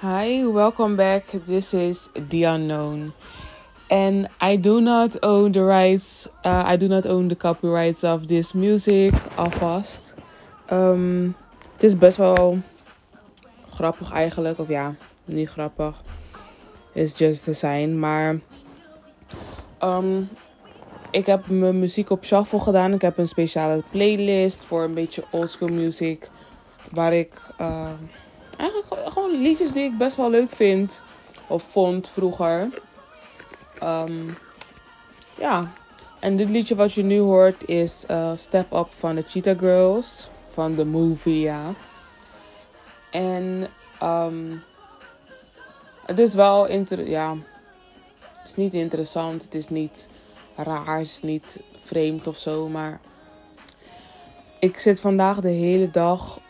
Hi, welcome back. This is The Unknown. And I do not own the rights, uh, I do not own the copyrights of this music alvast. Um, het is best wel grappig eigenlijk, of ja, niet grappig. It's just a sign, maar um, ik heb mijn muziek op shuffle gedaan. Ik heb een speciale playlist voor een beetje oldschool music. Waar ik uh, eigenlijk gewoon liedjes die ik best wel leuk vind. Of vond vroeger. Um, ja. En dit liedje wat je nu hoort is uh, Step Up van de Cheetah Girls. Van de movie, ja. En um, het is wel inter ja, het is niet interessant. Het is niet raar. Het is niet vreemd of zo. Maar ik zit vandaag de hele dag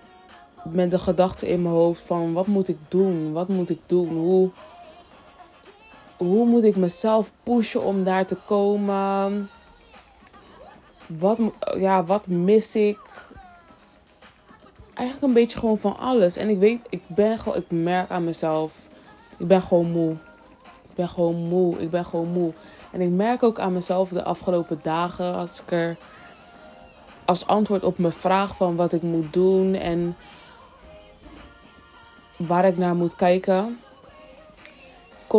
met de gedachte in mijn hoofd van wat moet ik doen? Wat moet ik doen? Hoe, hoe moet ik mezelf pushen om daar te komen? Wat, ja, wat mis ik? Eigenlijk een beetje gewoon van alles. En ik weet, ik ben gewoon, ik merk aan mezelf. Ik ben gewoon moe. Ik ben gewoon moe. Ik ben gewoon moe. En ik merk ook aan mezelf de afgelopen dagen als ik er als antwoord op mijn vraag van wat ik moet doen en waar ik naar moet kijken,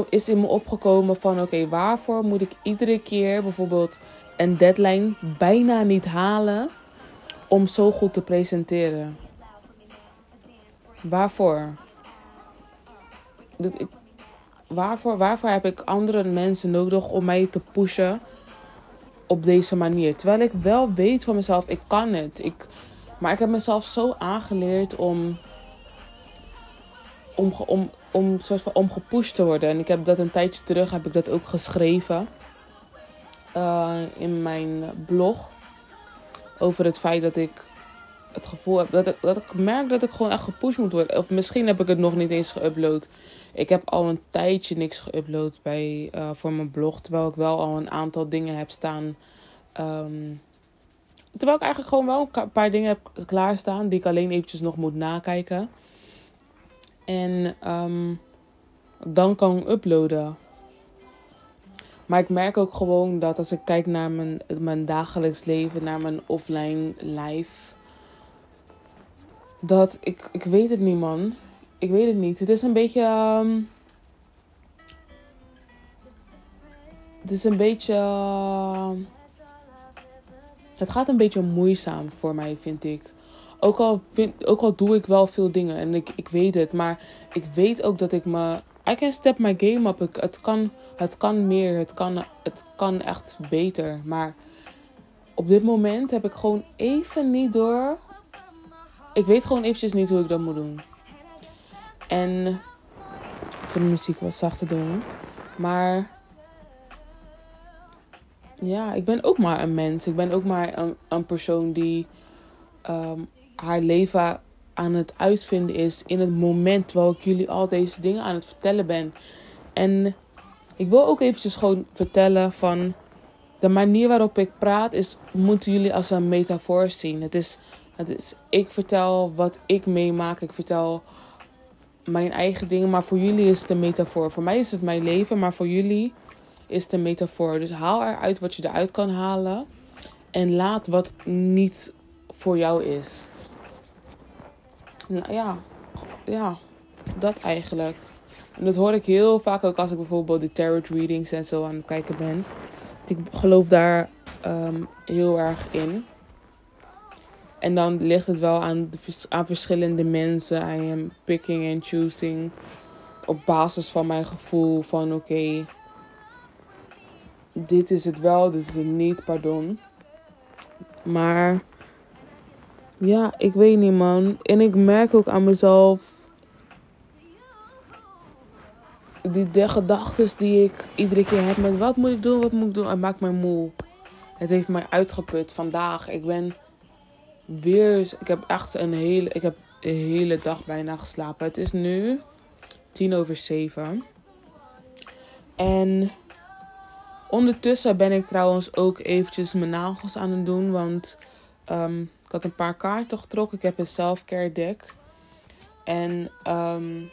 is in me opgekomen van oké, waarvoor moet ik iedere keer bijvoorbeeld een deadline bijna niet halen om zo goed te presenteren? Waarvoor? Ik, waarvoor, waarvoor heb ik andere mensen nodig om mij te pushen op deze manier? Terwijl ik wel weet van mezelf, ik kan het. Ik, maar ik heb mezelf zo aangeleerd om om, om, om, soort van, om gepusht te worden. En ik heb dat een tijdje terug heb ik dat ook geschreven uh, in mijn blog. Over het feit dat ik het gevoel heb dat ik, dat ik merk dat ik gewoon echt gepusht moet worden. Of misschien heb ik het nog niet eens geüpload. Ik heb al een tijdje niks geüpload bij, uh, voor mijn blog. Terwijl ik wel al een aantal dingen heb staan. Um, terwijl ik eigenlijk gewoon wel een paar dingen heb klaarstaan. Die ik alleen eventjes nog moet nakijken. En um, dan kan uploaden. Maar ik merk ook gewoon dat als ik kijk naar mijn, mijn dagelijks leven, naar mijn offline life. Dat ik, ik weet het niet, man. Ik weet het niet. Het is een beetje. Um, het is een beetje. Uh, het gaat een beetje moeizaam voor mij, vind ik. Ook al, vind, ook al doe ik wel veel dingen en ik, ik weet het. Maar ik weet ook dat ik me. I can step my game up. Ik, het, kan, het kan meer. Het kan, het kan echt beter. Maar op dit moment heb ik gewoon even niet door. Ik weet gewoon eventjes niet hoe ik dat moet doen. En voor de muziek wat zachter doen. Maar ja, ik ben ook maar een mens. Ik ben ook maar een, een persoon die um, haar leven aan het uitvinden is in het moment terwijl ik jullie al deze dingen aan het vertellen ben. En ik wil ook eventjes gewoon vertellen van de manier waarop ik praat is moeten jullie als een metafoor zien. Het is, het is ik vertel wat ik meemaak. Ik vertel mijn eigen dingen, maar voor jullie is het een metafoor. Voor mij is het mijn leven, maar voor jullie is het een metafoor. Dus haal eruit wat je eruit kan halen en laat wat niet voor jou is. Nou, ja, ja, dat eigenlijk. En dat hoor ik heel vaak ook als ik bijvoorbeeld de tarot readings en zo aan het kijken ben. Ik geloof daar um, heel erg in. En dan ligt het wel aan, aan verschillende mensen. I am picking and choosing. Op basis van mijn gevoel van oké. Dit is het wel, dit is het niet, pardon. Maar ja, ik weet niet, man. En ik merk ook aan mezelf. Die de gedachten die ik iedere keer heb met wat moet ik doen, wat moet ik doen, het maakt mij moe. Het heeft mij uitgeput vandaag. Ik ben weer. Ik heb echt een hele. Ik heb een hele dag bijna geslapen. Het is nu tien over zeven. En ondertussen ben ik trouwens ook eventjes mijn nagels aan het doen. Want um, ik had een paar kaarten getrokken. Ik heb een self-care deck. En um,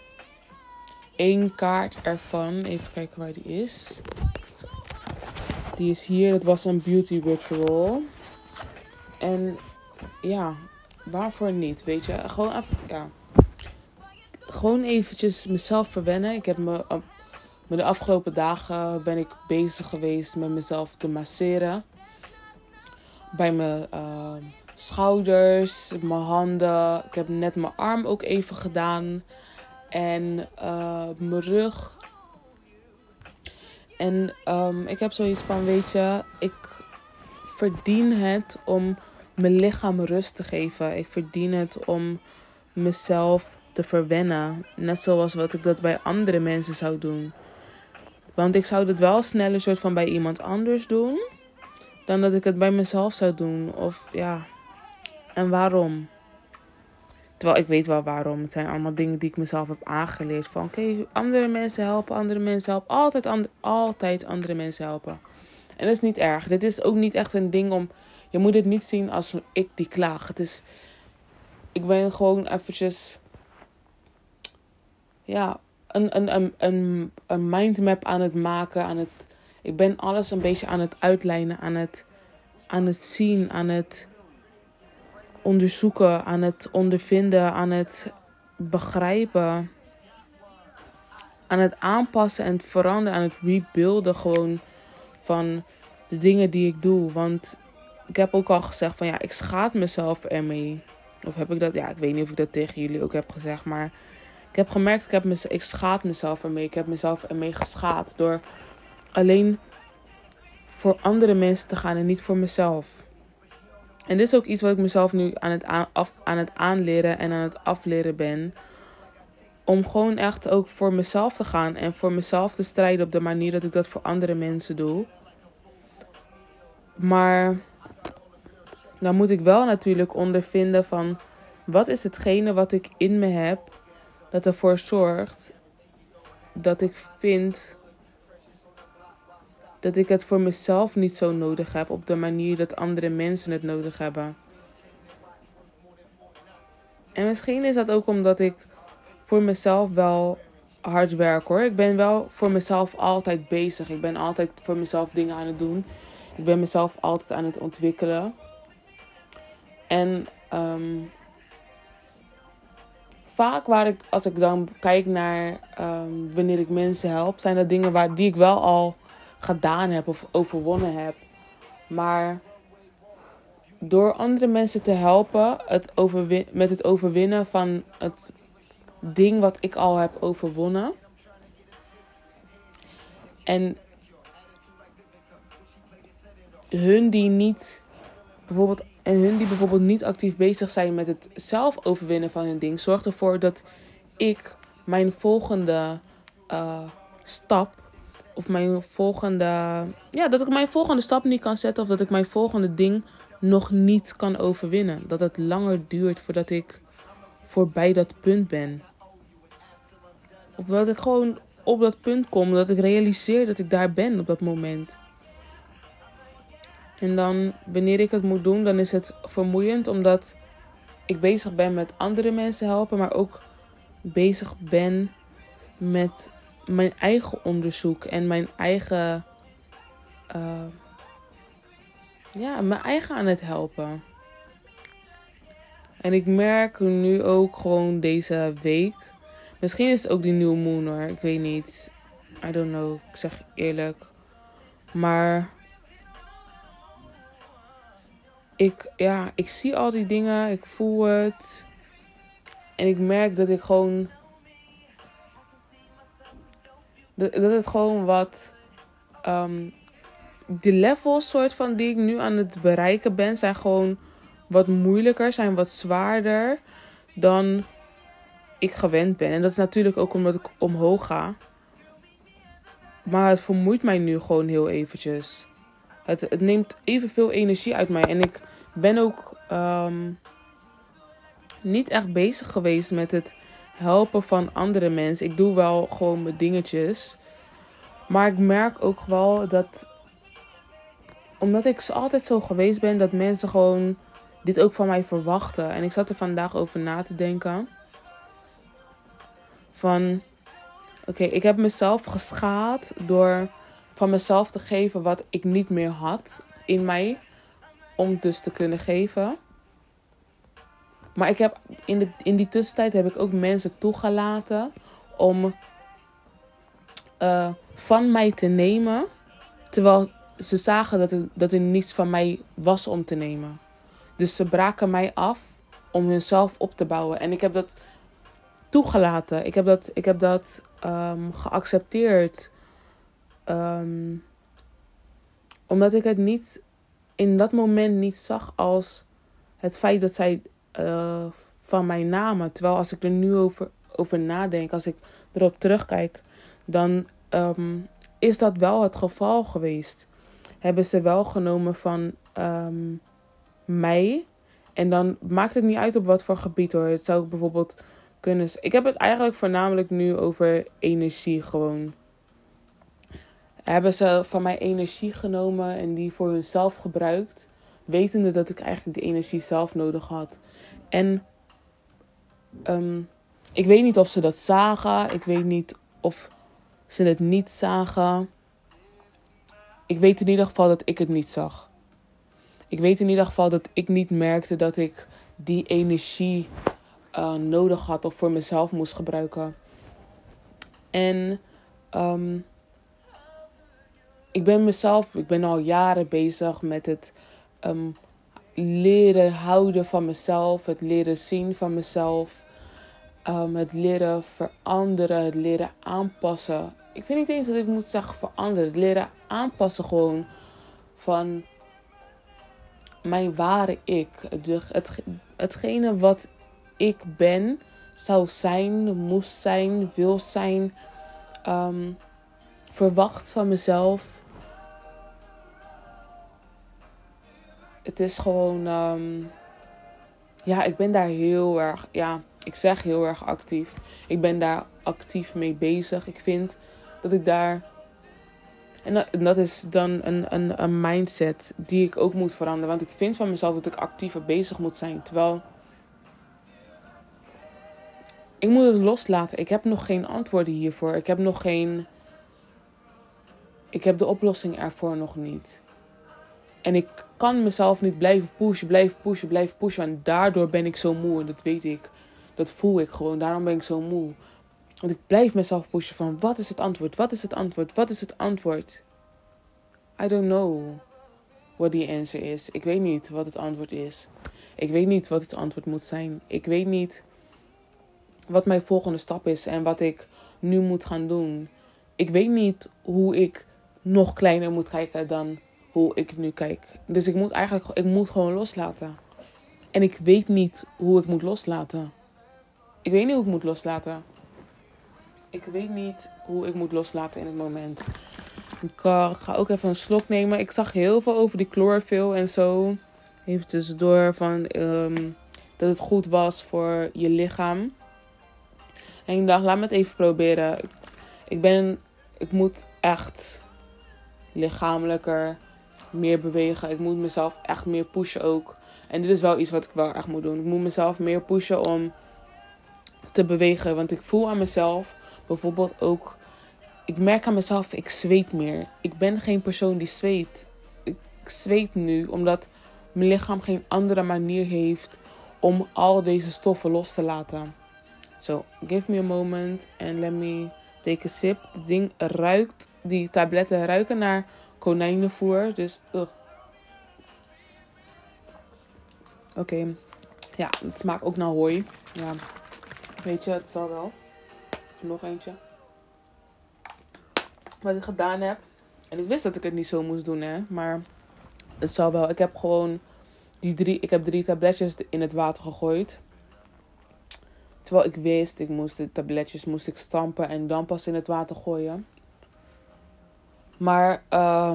één kaart ervan. Even kijken waar die is. Die is hier. Het was een beauty ritual. En ja, waarvoor niet? Weet je, gewoon even, ja. Gewoon eventjes mezelf verwennen. Ik heb me, uh, me de afgelopen dagen ben ik bezig geweest met mezelf te masseren. Bij mijn uh, schouders, mijn handen. Ik heb net mijn arm ook even gedaan. En uh, mijn rug. En um, ik heb zoiets van, weet je, ik verdien het om mijn lichaam rust te geven. Ik verdien het om mezelf te verwennen. Net zoals wat ik dat bij andere mensen zou doen. Want ik zou het wel sneller soort van bij iemand anders doen. Dan dat ik het bij mezelf zou doen. Of ja. En waarom? Terwijl ik weet wel waarom. Het zijn allemaal dingen die ik mezelf heb aangeleerd. Van oké, andere mensen helpen, andere mensen helpen. Altijd, altijd andere mensen helpen. En dat is niet erg. Dit is ook niet echt een ding om. Je moet het niet zien als ik die klaag. Het is. Ik ben gewoon eventjes. Ja, een, een, een, een, een mindmap aan het maken. Aan het, ik ben alles een beetje aan het uitlijnen. Aan het, aan het zien. Aan het onderzoeken. Aan het ondervinden. Aan het begrijpen. Aan het aanpassen en het veranderen. Aan het rebuilden gewoon van de dingen die ik doe. Want ik heb ook al gezegd van ja, ik schaad mezelf ermee. Of heb ik dat? Ja, ik weet niet of ik dat tegen jullie ook heb gezegd. Maar ik heb gemerkt, ik, heb mez ik schaad mezelf ermee. Ik heb mezelf ermee geschaad door alleen voor andere mensen te gaan en niet voor mezelf. En dit is ook iets wat ik mezelf nu aan het, aan, af, aan het aanleren en aan het afleren ben. Om gewoon echt ook voor mezelf te gaan en voor mezelf te strijden op de manier dat ik dat voor andere mensen doe. Maar dan moet ik wel natuurlijk ondervinden van wat is hetgene wat ik in me heb dat ervoor zorgt dat ik vind dat ik het voor mezelf niet zo nodig heb op de manier dat andere mensen het nodig hebben. En misschien is dat ook omdat ik voor mezelf wel hard werk hoor. Ik ben wel voor mezelf altijd bezig. Ik ben altijd voor mezelf dingen aan het doen. Ik ben mezelf altijd aan het ontwikkelen. En um, vaak waar ik, als ik dan kijk naar um, wanneer ik mensen help, zijn dat dingen waar, die ik wel al gedaan heb of overwonnen heb. Maar door andere mensen te helpen het met het overwinnen van het ding wat ik al heb overwonnen. En hun die niet bijvoorbeeld en hun die bijvoorbeeld niet actief bezig zijn met het zelf overwinnen van hun ding, zorgt ervoor dat ik mijn volgende uh, stap of mijn volgende ja dat ik mijn volgende stap niet kan zetten of dat ik mijn volgende ding nog niet kan overwinnen. Dat het langer duurt voordat ik voorbij dat punt ben. Of dat ik gewoon op dat punt kom, dat ik realiseer dat ik daar ben op dat moment. En dan, wanneer ik het moet doen, dan is het vermoeiend omdat ik bezig ben met andere mensen helpen, maar ook bezig ben met mijn eigen onderzoek en mijn eigen. Uh, ja, mijn eigen aan het helpen. En ik merk nu ook gewoon deze week. Misschien is het ook die nieuwe moon hoor. Ik weet niet. I don't know. Ik zeg eerlijk. Maar ik, ja, ik zie al die dingen, ik voel het. En ik merk dat ik gewoon. Dat, het gewoon wat. Um, de levels soort van die ik nu aan het bereiken ben, zijn gewoon wat moeilijker, zijn wat zwaarder dan ik gewend ben. En dat is natuurlijk ook omdat ik omhoog ga. Maar het vermoeit mij nu gewoon heel eventjes. Het, het neemt evenveel energie uit mij. En ik ben ook um, niet echt bezig geweest met het helpen van andere mensen. Ik doe wel gewoon mijn dingetjes. Maar ik merk ook wel dat. Omdat ik altijd zo geweest ben, dat mensen gewoon dit ook van mij verwachten. En ik zat er vandaag over na te denken. Van. Oké, ik heb mezelf geschaad door van mezelf te geven wat ik niet meer had in mij. Om dus te kunnen geven. Maar ik heb in, de, in die tussentijd heb ik ook mensen toegelaten om uh, van mij te nemen. Terwijl ze zagen dat er, dat er niets van mij was om te nemen. Dus ze braken mij af om hunzelf op te bouwen. En ik heb dat toegelaten. Ik heb dat, ik heb dat um, geaccepteerd. Um, omdat ik het niet in dat moment niet zag als het feit dat zij uh, van mij namen. Terwijl als ik er nu over, over nadenk, als ik erop terugkijk, dan um, is dat wel het geval geweest. Hebben ze wel genomen van um, mij. En dan maakt het niet uit op wat voor gebied hoor. Het zou bijvoorbeeld kunnen. Ik heb het eigenlijk voornamelijk nu over energie gewoon. Hebben ze van mij energie genomen en die voor hunzelf gebruikt. Wetende dat ik eigenlijk die energie zelf nodig had. En um, ik weet niet of ze dat zagen. Ik weet niet of ze het niet zagen. Ik weet in ieder geval dat ik het niet zag. Ik weet in ieder geval dat ik niet merkte dat ik die energie uh, nodig had of voor mezelf moest gebruiken. En um, ik ben mezelf, ik ben al jaren bezig met het um, leren houden van mezelf, het leren zien van mezelf, um, het leren veranderen, het leren aanpassen. Ik vind niet eens dat ik moet zeggen veranderen, het leren aanpassen gewoon van mijn ware ik. Het, hetgene wat ik ben, zou zijn, moest zijn, wil zijn, um, verwacht van mezelf. Het is gewoon, um, ja, ik ben daar heel erg, ja, ik zeg heel erg actief. Ik ben daar actief mee bezig. Ik vind dat ik daar. En dat, en dat is dan een, een, een mindset die ik ook moet veranderen. Want ik vind van mezelf dat ik actiever bezig moet zijn. Terwijl ik moet het loslaten. Ik heb nog geen antwoorden hiervoor. Ik heb nog geen. Ik heb de oplossing ervoor nog niet. En ik kan mezelf niet blijven pushen, blijven pushen, blijven pushen. En daardoor ben ik zo moe. En dat weet ik. Dat voel ik gewoon. Daarom ben ik zo moe. Want ik blijf mezelf pushen van wat is het antwoord? Wat is het antwoord? Wat is het antwoord? I don't know what the answer is. Ik weet niet wat het antwoord is. Ik weet niet wat het antwoord moet zijn. Ik weet niet wat mijn volgende stap is en wat ik nu moet gaan doen. Ik weet niet hoe ik nog kleiner moet kijken dan hoe ik nu kijk. Dus ik moet eigenlijk ik moet gewoon loslaten. En ik weet niet hoe ik moet loslaten. Ik weet niet hoe ik moet loslaten. Ik weet niet hoe ik moet loslaten in het moment. Ik ga ook even een slok nemen. Ik zag heel veel over die chlorophyll en zo. Even tussendoor van um, dat het goed was voor je lichaam. En ik dacht, laat me het even proberen. Ik ben, ik moet echt lichamelijker meer bewegen. Ik moet mezelf echt meer pushen ook. En dit is wel iets wat ik wel echt moet doen. Ik moet mezelf meer pushen om te bewegen. Want ik voel aan mezelf bijvoorbeeld ook. Ik merk aan mezelf, ik zweet meer. Ik ben geen persoon die zweet. Ik zweet nu omdat mijn lichaam geen andere manier heeft om al deze stoffen los te laten. So, give me a moment and let me take a sip. Het ding ruikt, die tabletten ruiken naar konijnenvoer. Dus, Oké. Ja, het smaakt ook naar hooi. Ja. Weet je, het zal wel. Nog eentje. Wat ik gedaan heb. En ik wist dat ik het niet zo moest doen, hè. Maar het zal wel. Ik heb gewoon die drie... Ik heb drie tabletjes in het water gegooid. Terwijl ik wist, ik moest de tabletjes moest ik stampen en dan pas in het water gooien. Maar uh,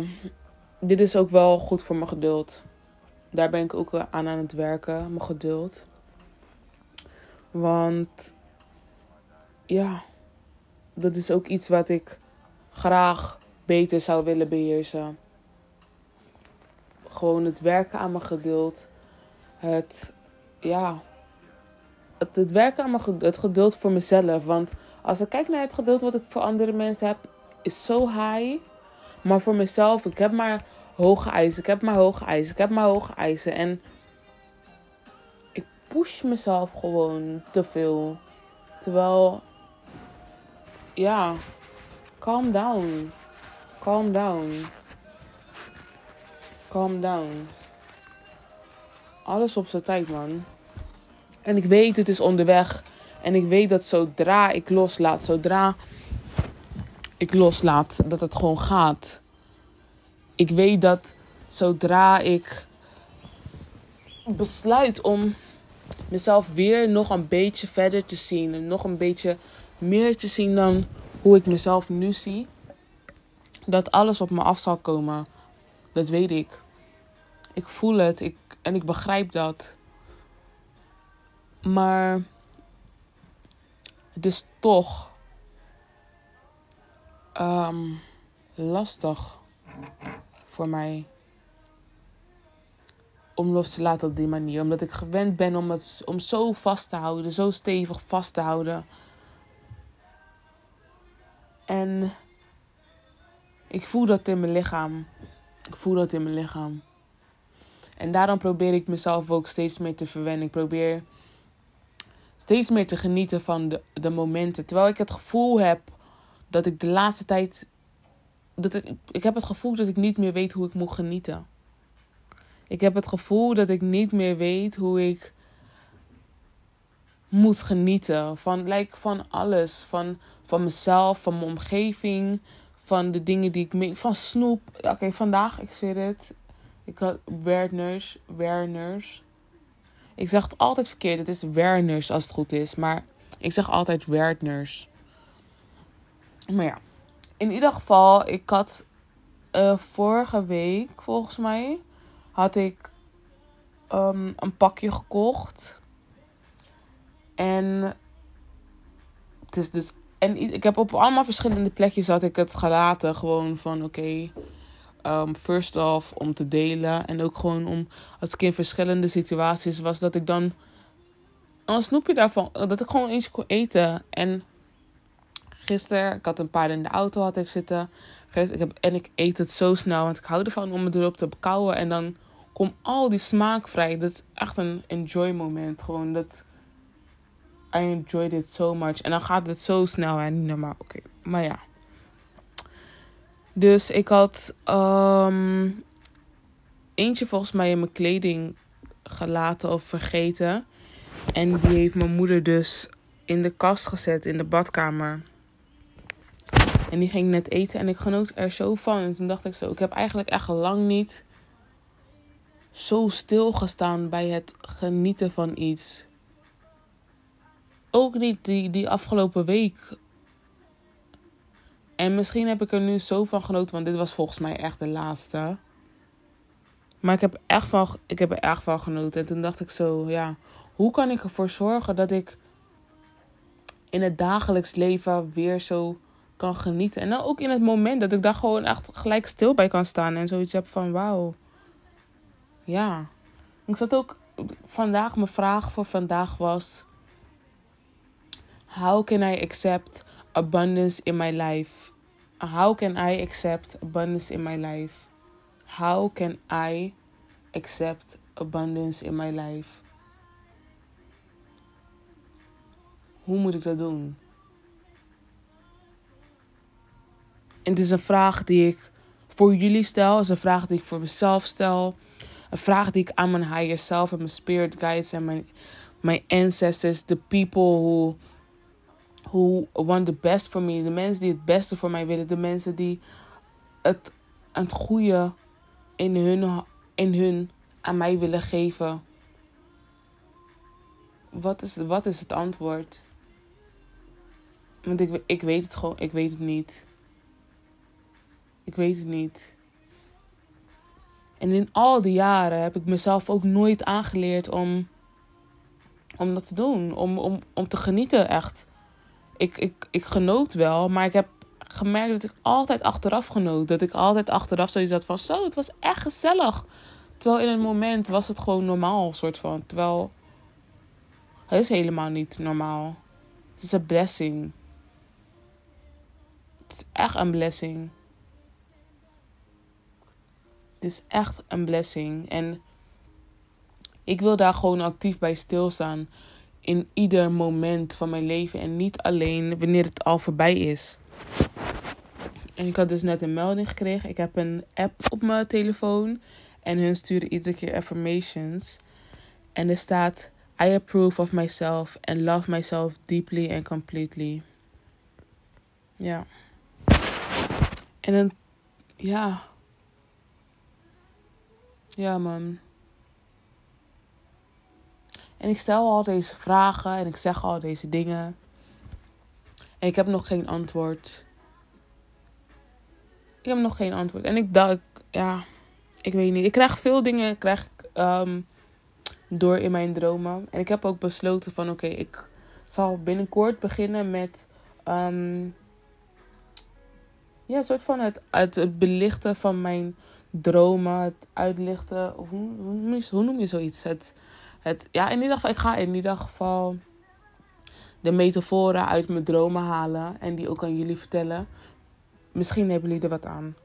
dit is ook wel goed voor mijn geduld. Daar ben ik ook aan aan het werken, mijn geduld. Want ja, dat is ook iets wat ik graag beter zou willen beheersen. Gewoon het werken aan mijn geduld. Het, ja, het, het werken aan mijn geduld, het geduld voor mezelf. Want Als ik kijk naar het geduld wat ik voor andere mensen heb, is zo high. Maar voor mezelf, ik heb maar hoge eisen. Ik heb maar hoge eisen. Ik heb maar hoge eisen. En ik push mezelf gewoon te veel. Terwijl, ja, calm down. Calm down. Calm down. Alles op zijn tijd, man. En ik weet, het is onderweg. En ik weet dat zodra ik loslaat, zodra ik loslaat, dat het gewoon gaat. Ik weet dat zodra ik besluit om mezelf weer nog een beetje verder te zien en nog een beetje meer te zien dan hoe ik mezelf nu zie, dat alles op me af zal komen. Dat weet ik. Ik voel het ik, en ik begrijp dat. Maar het is toch um, lastig voor mij om los te laten op die manier. Omdat ik gewend ben om het om zo vast te houden, zo stevig vast te houden. En ik voel dat in mijn lichaam. Ik voel dat in mijn lichaam. En daarom probeer ik mezelf ook steeds meer te verwennen. Ik probeer steeds meer te genieten van de, de momenten. Terwijl ik het gevoel heb dat ik de laatste tijd. Dat ik, ik heb het gevoel dat ik niet meer weet hoe ik moet genieten. Ik heb het gevoel dat ik niet meer weet hoe ik moet genieten. Van, like, van alles. Van, van mezelf, van mijn omgeving. Van de dingen die ik mee. Van snoep. Oké, vandaag, ik zie het. Ik had Werners. Werners. Ik zeg het altijd verkeerd. Het is Werners als het goed is. Maar ik zeg altijd Werners. Maar ja. In ieder geval, ik had uh, vorige week, volgens mij, had ik um, een pakje gekocht. En het is dus. En ik heb op allemaal verschillende plekjes had ik het gelaten. Gewoon van oké. Um, first off om te delen. En ook gewoon om als ik in verschillende situaties was, dat ik dan een snoepje daarvan. Dat ik gewoon eens kon eten. En gisteren, ik had een paar in de auto had ik zitten. Ik heb, en ik eet het zo snel, want ik hou ervan om het erop te kauwen. En dan komt al die smaak vrij. Dat is echt een enjoy moment. Gewoon dat. I enjoyed it so much. En dan gaat het zo snel en niet normaal. Oké, maar ja. Dus ik had um, eentje volgens mij in mijn kleding gelaten of vergeten. En die heeft mijn moeder dus in de kast gezet in de badkamer. En die ging net eten en ik genoot er zo van. En toen dacht ik zo, ik heb eigenlijk echt lang niet zo stilgestaan bij het genieten van iets. Ook niet die, die afgelopen week. En misschien heb ik er nu zo van genoten, want dit was volgens mij echt de laatste. Maar ik heb, echt van, ik heb er echt van genoten. En toen dacht ik zo, ja, hoe kan ik ervoor zorgen dat ik in het dagelijks leven weer zo kan genieten. En dan ook in het moment dat ik daar gewoon echt gelijk stil bij kan staan. En zoiets heb van wauw. Ja. Ik zat ook vandaag, mijn vraag voor vandaag was. How can I accept abundance in my life? How can I accept abundance in my life? How can I accept abundance in my life? Hoe moet ik dat doen? En het is een vraag die ik voor jullie stel. Het is een vraag die ik voor mezelf stel. Een vraag die ik aan mijn higher self en mijn spirit guides en mijn, mijn ancestors, the people who, who want the best for me, de mensen die het beste voor mij willen, de mensen die het, het goede in hun, in hun aan mij willen geven. Wat is, wat is het antwoord? Want ik, ik weet het gewoon, ik weet het niet. Ik weet het niet. En in al die jaren heb ik mezelf ook nooit aangeleerd om, om dat te doen. Om, om, om te genieten, echt. Ik, ik, ik genoot wel, maar ik heb gemerkt dat ik altijd achteraf genoot. Dat ik altijd achteraf zoiets had van, zo, het was echt gezellig. Terwijl in het moment was het gewoon normaal, soort van. Terwijl het is helemaal niet normaal. Het is een blessing. Het is echt een blessing. Het is echt een blessing. En ik wil daar gewoon actief bij stilstaan. In ieder moment van mijn leven. En niet alleen wanneer het al voorbij is. En ik had dus net een melding gekregen. Ik heb een app op mijn telefoon. En hun sturen iedere keer affirmations. En er staat: I approve of myself and love myself deeply and completely. Ja. En dan, ja. Ja, man. En ik stel al deze vragen en ik zeg al deze dingen. En ik heb nog geen antwoord. Ik heb nog geen antwoord. En ik dacht, ja, ik weet niet. Ik krijg veel dingen krijg um, door in mijn dromen. En ik heb ook besloten van oké, ik zal binnenkort beginnen met um, ja, een soort van het, het, belichten van mijn dromen, het uitlichten. Hoe, hoe, noem, je, hoe noem je zoiets? Het, het, ja, in ieder geval, ik ga in ieder geval de metaforen uit mijn dromen halen en die ook aan jullie vertellen. Misschien hebben jullie er wat aan.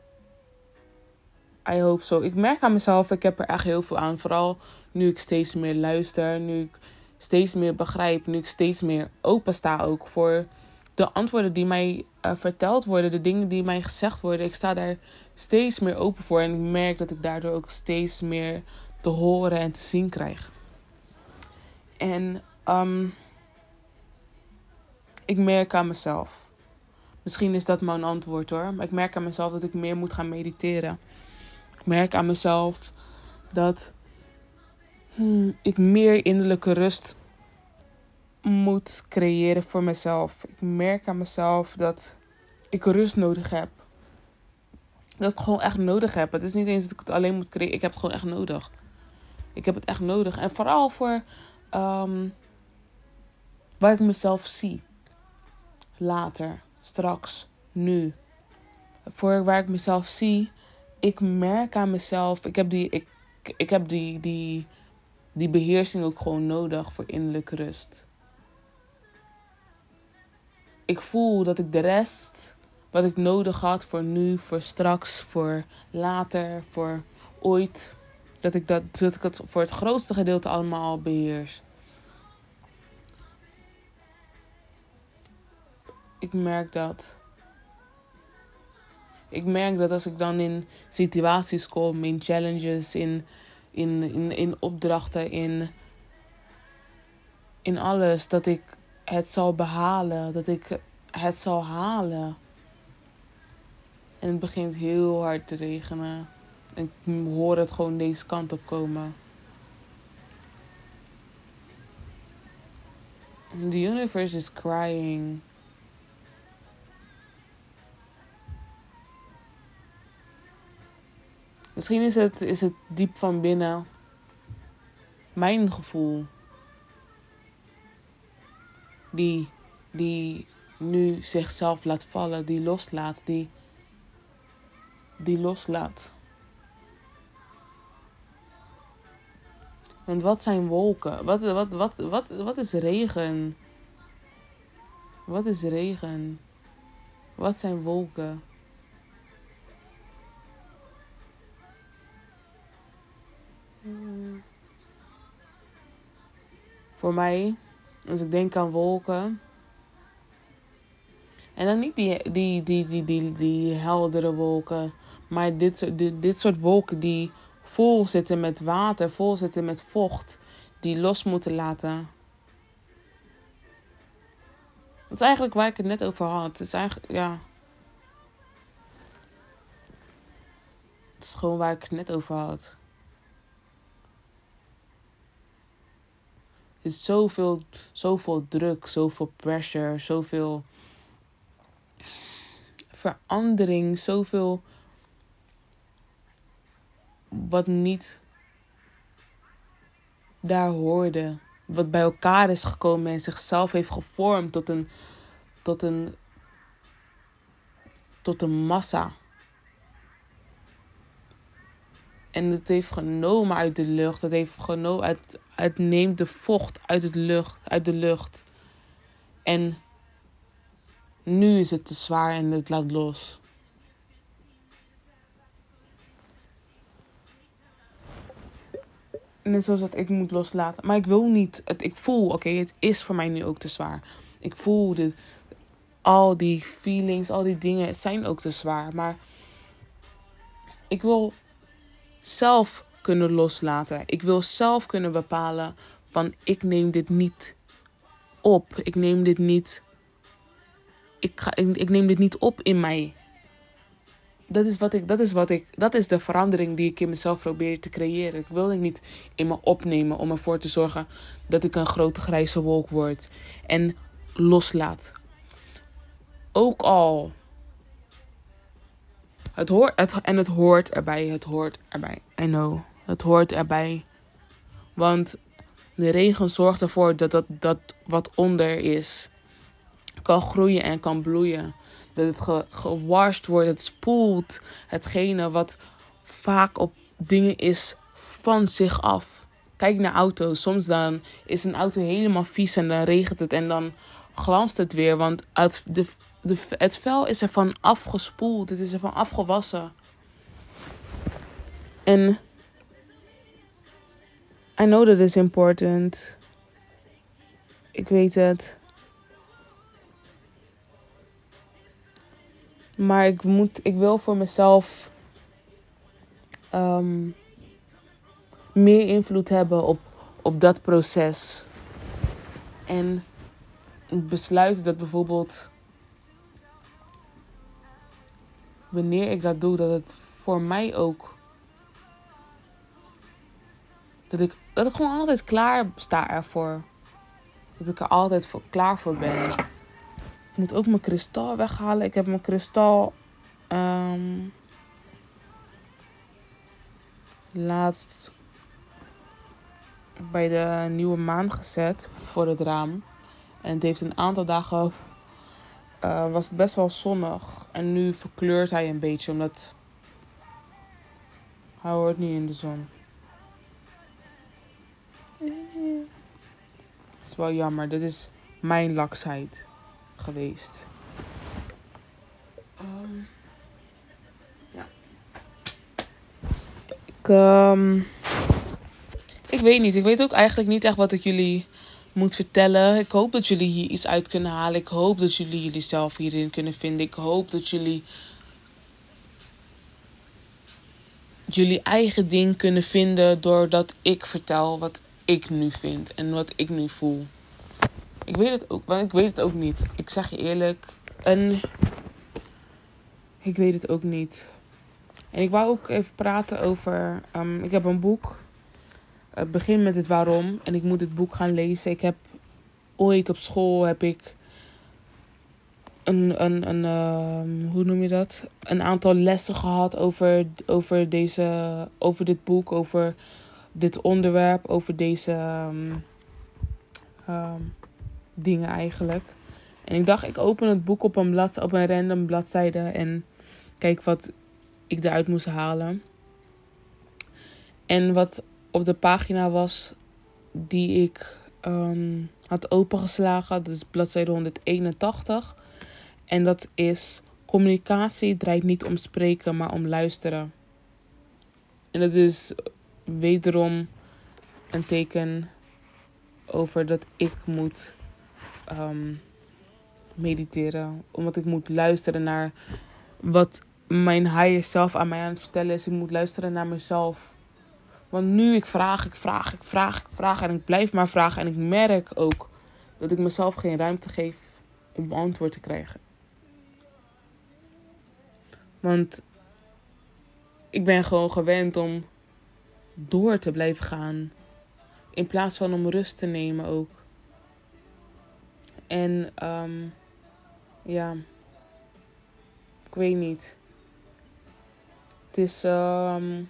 I hope so. Ik merk aan mezelf, ik heb er echt heel veel aan. Vooral nu ik steeds meer luister, nu ik steeds meer begrijp, nu ik steeds meer open sta ook voor de antwoorden die mij uh, verteld worden, de dingen die mij gezegd worden. Ik sta daar steeds meer open voor en ik merk dat ik daardoor ook steeds meer te horen en te zien krijg. En um, ik merk aan mezelf. Misschien is dat mijn antwoord hoor. Maar ik merk aan mezelf dat ik meer moet gaan mediteren. Ik merk aan mezelf dat hmm, ik meer innerlijke rust moet creëren voor mezelf. Ik merk aan mezelf dat ik rust nodig heb. Dat ik gewoon echt nodig heb. Het is niet eens dat ik het alleen moet creëren. Ik heb het gewoon echt nodig. Ik heb het echt nodig. En vooral voor um, waar ik mezelf zie. Later, straks, nu. Voor waar ik mezelf zie. Ik merk aan mezelf. Ik heb die, ik, ik heb die, die, die beheersing ook gewoon nodig voor innerlijke rust ik voel dat ik de rest wat ik nodig had voor nu, voor straks, voor later, voor ooit, dat ik dat, dat ik het voor het grootste gedeelte allemaal beheers. Ik merk dat. Ik merk dat als ik dan in situaties kom, in challenges, in, in, in, in opdrachten, in, in alles, dat ik het zal behalen, dat ik het zal halen. En het begint heel hard te regenen. En ik hoor het gewoon deze kant op komen. The universe is crying. Misschien is het, is het diep van binnen mijn gevoel die, die nu zichzelf laat vallen, die loslaat, die, die loslaat. Want wat zijn wolken? Wat, wat, wat, wat, wat is regen? Wat is regen? Wat zijn wolken? Voor mij als ik denk aan wolken. En dan niet die, die, die, die, die, die heldere wolken. Maar dit, dit, dit soort wolken die vol zitten met water, vol zitten met vocht. Die los moeten laten. Dat is eigenlijk waar ik het net over had. Het is eigenlijk, ja. Het is gewoon waar ik het net over had. Is zoveel, zoveel druk, zoveel pressure, zoveel verandering, zoveel wat niet daar hoorde. Wat bij elkaar is gekomen en zichzelf heeft gevormd tot een, tot een, tot een massa. En het heeft genomen uit de lucht. Het heeft genomen uit, het neemt de vocht uit, het lucht, uit de lucht. En nu is het te zwaar en het laat los. Net zoals dat ik moet loslaten. Maar ik wil niet. Het, ik voel, oké, het is voor mij nu ook te zwaar. Ik voel dit. Al die feelings, al die dingen, het zijn ook te zwaar. Maar ik wil zelf kunnen loslaten. Ik wil zelf kunnen bepalen van ik neem dit niet op. Ik neem dit niet. Ik, ga, ik, neem dit niet op in mij. Dat is, wat ik, dat, is wat ik, dat is de verandering die ik in mezelf probeer te creëren. Ik wil het niet in me opnemen om ervoor te zorgen dat ik een grote grijze wolk word. En loslaat. Ook al. Het hoort, en het hoort erbij, het hoort erbij. I know, het hoort erbij. Want de regen zorgt ervoor dat, dat, dat wat onder is kan groeien en kan bloeien. Dat het ge, wordt, het spoelt hetgene wat vaak op dingen is van zich af. Kijk naar auto's. Soms dan is een auto helemaal vies en dan regent het en dan glanst het weer. Want het, de, de, het vel is ervan afgespoeld. Het is ervan afgewassen. En I know that is important. Ik weet het. Maar ik moet, ik wil voor mezelf um, meer invloed hebben op, op dat proces. En besluiten dat bijvoorbeeld wanneer ik dat doe, dat het voor mij ook. Dat ik, dat ik gewoon altijd klaar sta ervoor. Dat ik er altijd voor, klaar voor ben. Ik moet ook mijn kristal weghalen. Ik heb mijn kristal um, laatst bij de nieuwe maan gezet voor het raam. En het heeft een aantal dagen uh, was het best wel zonnig. En nu verkleurt hij een beetje omdat hij hoort niet in de zon. Het is wel jammer. Dit is mijn laksheid geweest. Um, ja. Ik, um, ik weet niet. Ik weet ook eigenlijk niet echt wat ik jullie moet vertellen. Ik hoop dat jullie hier iets uit kunnen halen. Ik hoop dat jullie jullie zelf hierin kunnen vinden. Ik hoop dat jullie jullie eigen ding kunnen vinden doordat ik vertel wat ik nu vind en wat ik nu voel. Ik weet het ook, want ik weet het ook niet. Ik zeg je eerlijk. En ik weet het ook niet. En ik wou ook even praten over. Um, ik heb een boek. Het begint met het waarom. En ik moet het boek gaan lezen. Ik heb ooit op school heb ik een, een, een uh, hoe noem je dat? Een aantal lessen gehad over, over, deze, over dit boek, over dit onderwerp, over deze um, um, dingen eigenlijk. En ik dacht, ik open het boek op een, blad, op een random bladzijde en kijk wat ik eruit moest halen. En wat op de pagina was die ik um, had opengeslagen, dat is bladzijde 181. En dat is communicatie draait niet om spreken, maar om luisteren. En dat is wederom een teken over dat ik moet um, mediteren. Omdat ik moet luisteren naar wat mijn higher self aan mij aan het vertellen is. Ik moet luisteren naar mezelf. Want nu ik vraag, ik vraag, ik vraag, ik vraag en ik blijf maar vragen. En ik merk ook dat ik mezelf geen ruimte geef om antwoord te krijgen. Want ik ben gewoon gewend om door te blijven gaan. In plaats van om rust te nemen ook. En um, ja, ik weet niet. Het is um,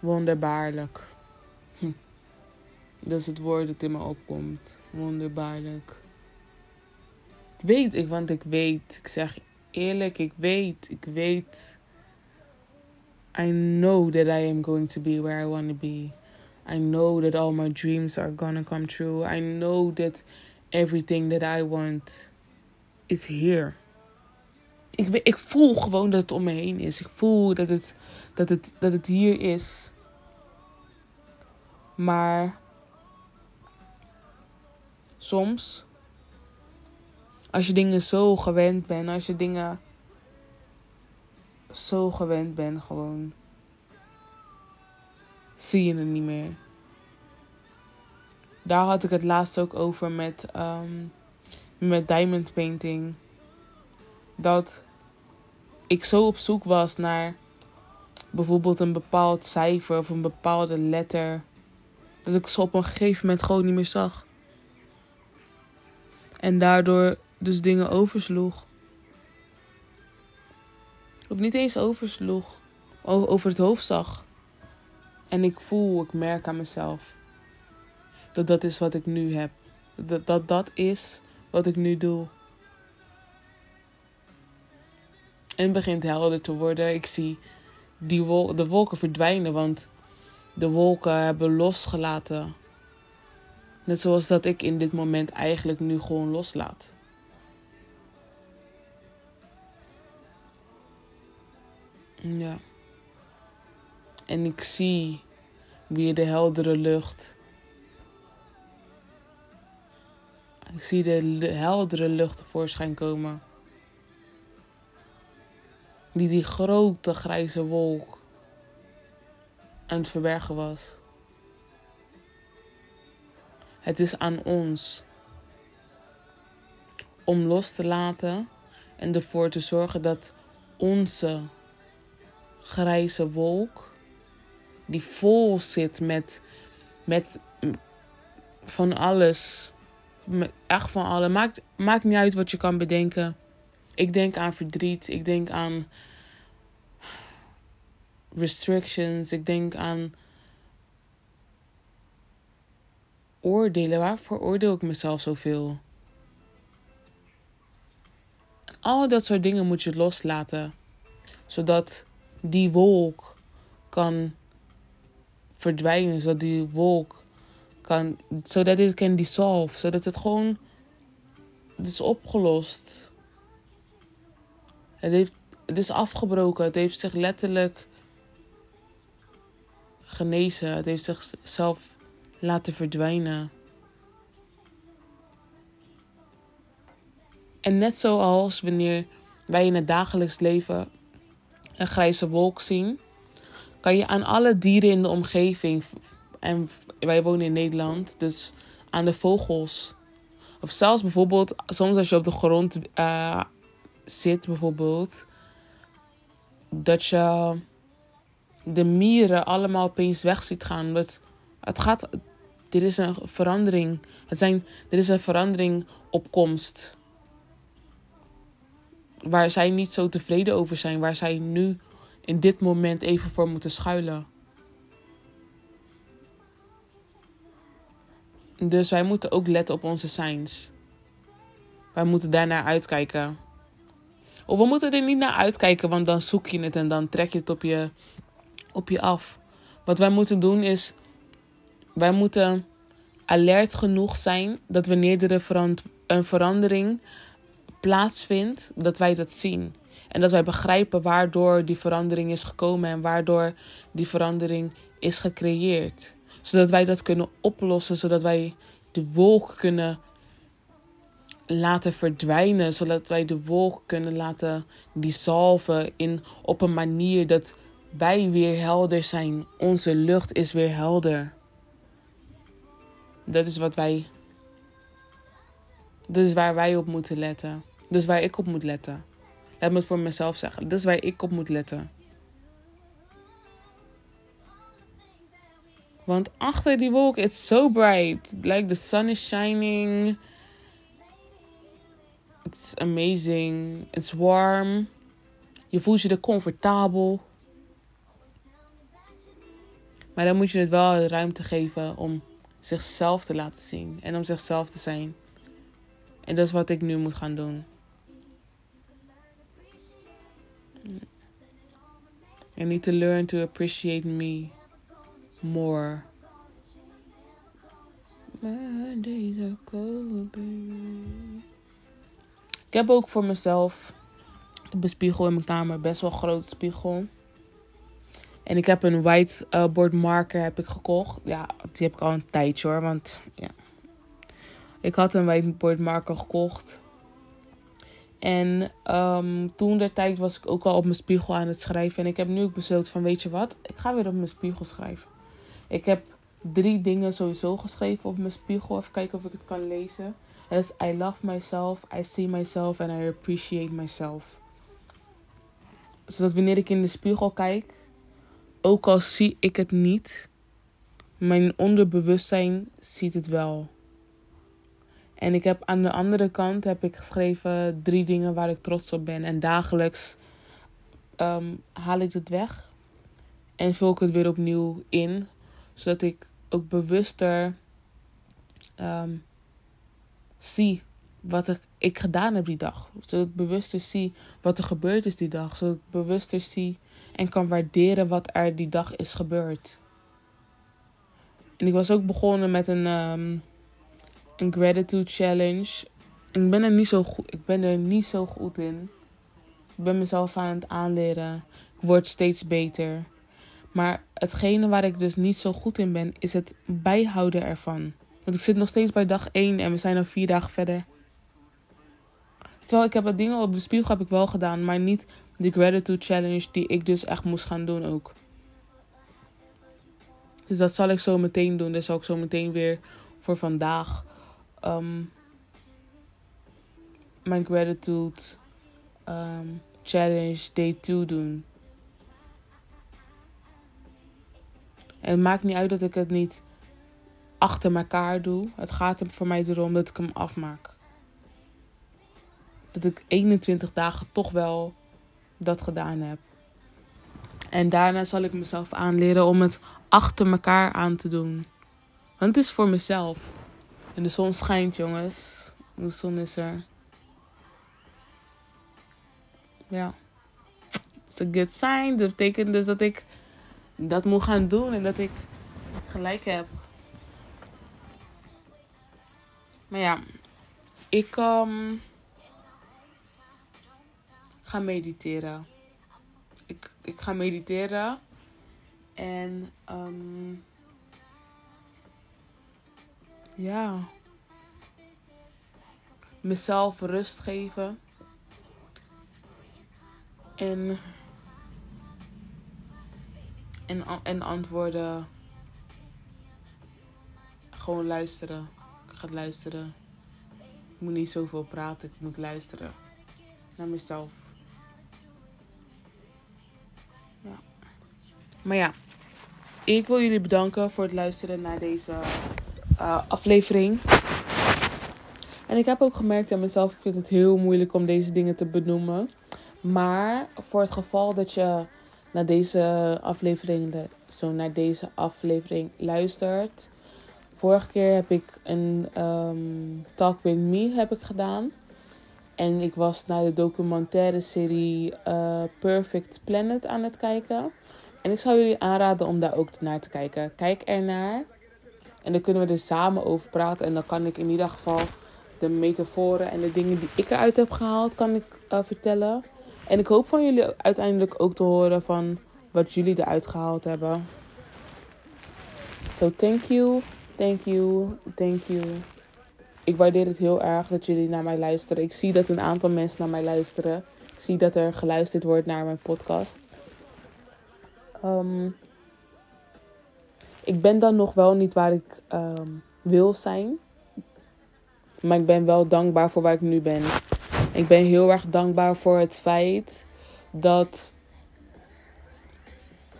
wonderbaarlijk. Hm. Dat is het woord dat in me opkomt. Wonderbaarlijk. Weet ik, want ik weet. Ik zeg eerlijk, ik weet. Ik weet. I know that I am going to be where I want to be. I know that all my dreams are gonna come true. I know that everything that I want is here. Ik, ik voel gewoon dat het om me heen is. Ik voel dat het, dat het, dat het hier is. Maar soms, als je dingen zo gewend bent, als je dingen zo gewend bent, gewoon zie je het niet meer. Daar had ik het laatst ook over met, um, met diamond painting. Dat ik zo op zoek was naar bijvoorbeeld een bepaald cijfer of een bepaalde letter. Dat ik ze op een gegeven moment gewoon niet meer zag. En daardoor dus dingen oversloeg. Of niet eens oversloeg. Over het hoofd zag. En ik voel, ik merk aan mezelf. Dat dat is wat ik nu heb. Dat dat, dat is wat ik nu doe. En het begint helder te worden. Ik zie die wol de wolken verdwijnen, want de wolken hebben losgelaten. Net zoals dat ik in dit moment eigenlijk nu gewoon loslaat. Ja. En ik zie weer de heldere lucht. Ik zie de heldere lucht tevoorschijn komen. Die die grote grijze wolk aan het verbergen was. Het is aan ons om los te laten en ervoor te zorgen dat onze grijze wolk, die vol zit met, met van alles, echt van alles, maakt, maakt niet uit wat je kan bedenken. Ik denk aan verdriet, ik denk aan restrictions, ik denk aan oordelen. Waarvoor oordeel ik mezelf zoveel? Al dat soort dingen moet je loslaten. Zodat die wolk kan verdwijnen. Zodat die wolk kan. Zodat dit kan dissolve. Zodat het gewoon. Het is opgelost. Het, heeft, het is afgebroken. Het heeft zich letterlijk genezen. Het heeft zichzelf laten verdwijnen. En net zoals wanneer wij in het dagelijks leven een grijze wolk zien, kan je aan alle dieren in de omgeving, en wij wonen in Nederland, dus aan de vogels, of zelfs bijvoorbeeld soms als je op de grond uh, zit, bijvoorbeeld, dat je de mieren allemaal opeens weg ziet gaan. Het, het gaat, er is een verandering. Het zijn, er is een verandering op komst. Waar zij niet zo tevreden over zijn. Waar zij nu in dit moment even voor moeten schuilen. Dus wij moeten ook letten op onze signs. Wij moeten daarnaar uitkijken. Of we moeten er niet naar uitkijken, want dan zoek je het en dan trek je het op je, op je af. Wat wij moeten doen is wij moeten alert genoeg zijn dat wanneer er een verandering plaatsvindt, dat wij dat zien. En dat wij begrijpen waardoor die verandering is gekomen en waardoor die verandering is gecreëerd. Zodat wij dat kunnen oplossen, zodat wij de wolk kunnen laten verdwijnen, zodat wij de wolk kunnen laten dissolven in, op een manier dat wij weer helder zijn. Onze lucht is weer helder. Dat is wat wij. Dat is waar wij op moeten letten. Dat is waar ik op moet letten. Laat me het voor mezelf zeggen. Dat is waar ik op moet letten. Want achter die wolk, it's so bright. Like the sun is shining. It's amazing. It's warm. Je voelt je er comfortabel. Maar dan moet je het wel ruimte geven om zichzelf te laten zien en om zichzelf te zijn. En dat is wat ik nu moet gaan doen. I need to learn to appreciate me more. Ik heb ook voor mezelf een spiegel in mijn kamer. Best wel een grote spiegel. En ik heb een whiteboard marker heb ik gekocht. Ja, die heb ik al een tijdje hoor. Want ja. Ik had een whiteboard marker gekocht. En um, toen der tijd was ik ook al op mijn spiegel aan het schrijven. En ik heb nu ook besloten van weet je wat, ik ga weer op mijn spiegel schrijven. Ik heb drie dingen sowieso geschreven op mijn spiegel. Even kijken of ik het kan lezen. En dat is I love myself, I see myself and I appreciate myself. Zodat wanneer ik in de spiegel kijk, ook al zie ik het niet, mijn onderbewustzijn ziet het wel. En ik heb aan de andere kant heb ik geschreven drie dingen waar ik trots op ben. En dagelijks ehm, haal ik het weg en vul ik het weer opnieuw in. Zodat ik ook bewuster ehm, zie wat ik, ik gedaan heb die dag. Zodat ik bewuster zie wat er gebeurd is die dag. Zodat ik bewuster zie en kan waarderen wat er die dag is gebeurd. En ik was ook begonnen met een, um, een gratitude challenge. Ik ben er niet zo goed, ik ben er niet zo goed in. Ik ben mezelf aan het aanleren. Ik word steeds beter. Maar hetgene waar ik dus niet zo goed in ben, is het bijhouden ervan. Want ik zit nog steeds bij dag 1 en we zijn al vier dagen verder. Terwijl ik heb wat dingen op de spiegel heb ik wel gedaan, maar niet de gratitude challenge die ik dus echt moest gaan doen ook. Dus dat zal ik zo meteen doen. Dus zal ik zo meteen weer voor vandaag um, mijn gratitude um, challenge day 2 doen. En het maakt niet uit dat ik het niet achter elkaar doe. Het gaat er voor mij erom dat ik hem afmaak. Dat ik 21 dagen toch wel dat gedaan heb. En daarna zal ik mezelf aanleren om het achter elkaar aan te doen. Want het is voor mezelf. En de zon schijnt, jongens. De zon is er. Ja. It's a good sign. Dat betekent dus dat ik dat moet gaan doen en dat ik gelijk heb. Maar ja, ik um, ga mediteren. Ik, ik ga mediteren en um, ja, mezelf rust geven en en, en antwoorden. Gewoon luisteren. Ik ga luisteren. Ik moet niet zoveel praten, ik moet luisteren. Naar mezelf. Maar ja, ik wil jullie bedanken voor het luisteren naar deze uh, aflevering. En ik heb ook gemerkt aan mezelf, ik vind het heel moeilijk om deze dingen te benoemen. Maar voor het geval dat je naar deze aflevering, zo naar deze aflevering luistert. Vorige keer heb ik een um, Talk With Me heb ik gedaan. En ik was naar de documentaire serie uh, Perfect Planet aan het kijken. En ik zou jullie aanraden om daar ook naar te kijken. Kijk ernaar. En dan kunnen we er samen over praten. En dan kan ik in ieder geval de metaforen en de dingen die ik eruit heb gehaald, kan ik uh, vertellen. En ik hoop van jullie uiteindelijk ook te horen van wat jullie eruit gehaald hebben. So thank you, thank you, thank you. Ik waardeer het heel erg dat jullie naar mij luisteren. Ik zie dat een aantal mensen naar mij luisteren. Ik zie dat er geluisterd wordt naar mijn podcast. Um, ik ben dan nog wel niet waar ik um, wil zijn. Maar ik ben wel dankbaar voor waar ik nu ben. Ik ben heel erg dankbaar voor het feit dat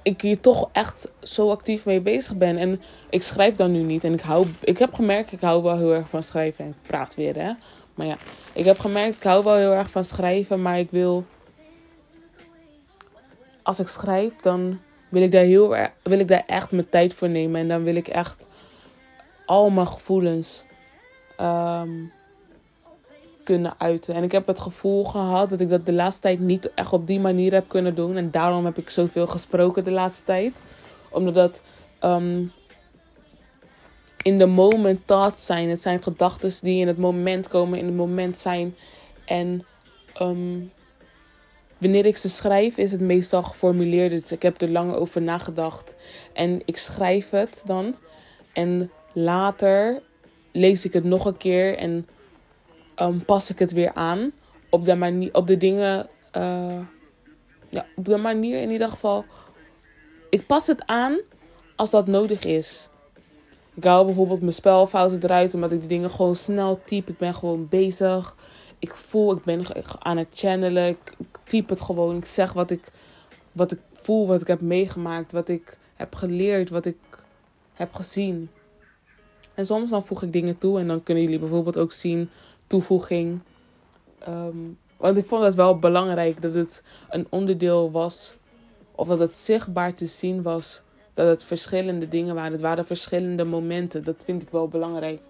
ik hier toch echt zo actief mee bezig ben. En ik schrijf dan nu niet. En ik hou. Ik heb gemerkt, ik hou wel heel erg van schrijven. En ik praat weer, hè. Maar ja, ik heb gemerkt, ik hou wel heel erg van schrijven. Maar ik wil. Als ik schrijf, dan wil ik daar heel. Wil ik daar echt mijn tijd voor nemen. En dan wil ik echt al mijn gevoelens. Um, kunnen uiten. En ik heb het gevoel gehad dat ik dat de laatste tijd niet echt op die manier heb kunnen doen. En daarom heb ik zoveel gesproken de laatste tijd. Omdat dat. Um, in the moment thoughts zijn. Het zijn gedachten die in het moment komen, in het moment zijn. En ehm, wanneer ik ze schrijf, is het meestal geformuleerd. Dus ik heb er lang over nagedacht. En ik schrijf het dan. En later lees ik het nog een keer en ehm, pas ik het weer aan. Op de, manier, op de dingen. Uh, ja, op de manier in ieder geval. Ik pas het aan als dat nodig is. Ik haal bijvoorbeeld mijn spelfouten eruit omdat ik die dingen gewoon snel typ. Ik ben gewoon bezig. Ik voel, ik ben aan het channelen. Ik, typ het gewoon. Ik zeg wat ik, wat ik voel, wat ik heb meegemaakt, wat ik heb geleerd, wat ik heb gezien. En soms dan voeg ik dingen toe en dan kunnen jullie bijvoorbeeld ook zien toevoeging. Ehm, want ik vond het wel belangrijk dat het een onderdeel was, of dat het zichtbaar te zien was dat het verschillende dingen waren. Het waren verschillende momenten. Dat vind ik wel belangrijk.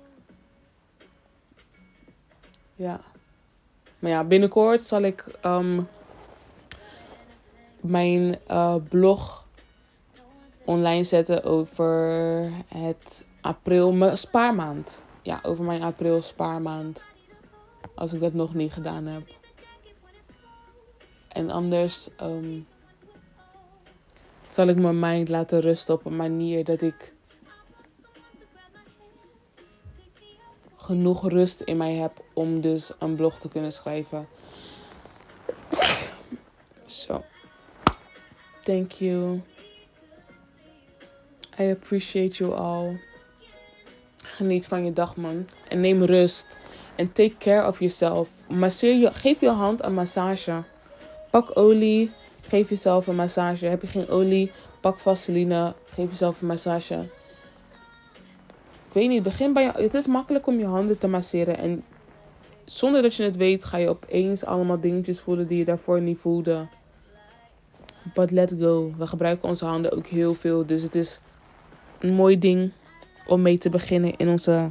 Ja. Maar ja, binnenkort zal ik um, mijn uh, blog online zetten over het april, spaarmaand. Ja, over mijn april spaarmaand. Als ik dat nog niet gedaan heb. En anders um, zal ik mijn mind laten rusten op een manier dat ik genoeg rust in mij heb om dus een blog te kunnen schrijven. Zo. Thank you. I appreciate you all. Geniet van je dag, man. En neem rust. En take care of yourself. Masseer je, geef je hand een massage. Pak olie. Geef jezelf een massage. Heb je geen olie? Pak vaseline. Geef jezelf een massage. Ik weet niet, begin bij je. Het is makkelijk om je handen te masseren. En zonder dat je het weet, ga je opeens allemaal dingetjes voelen die je daarvoor niet voelde. But let go. We gebruiken onze handen ook heel veel. Dus het is een mooi ding om mee te beginnen in onze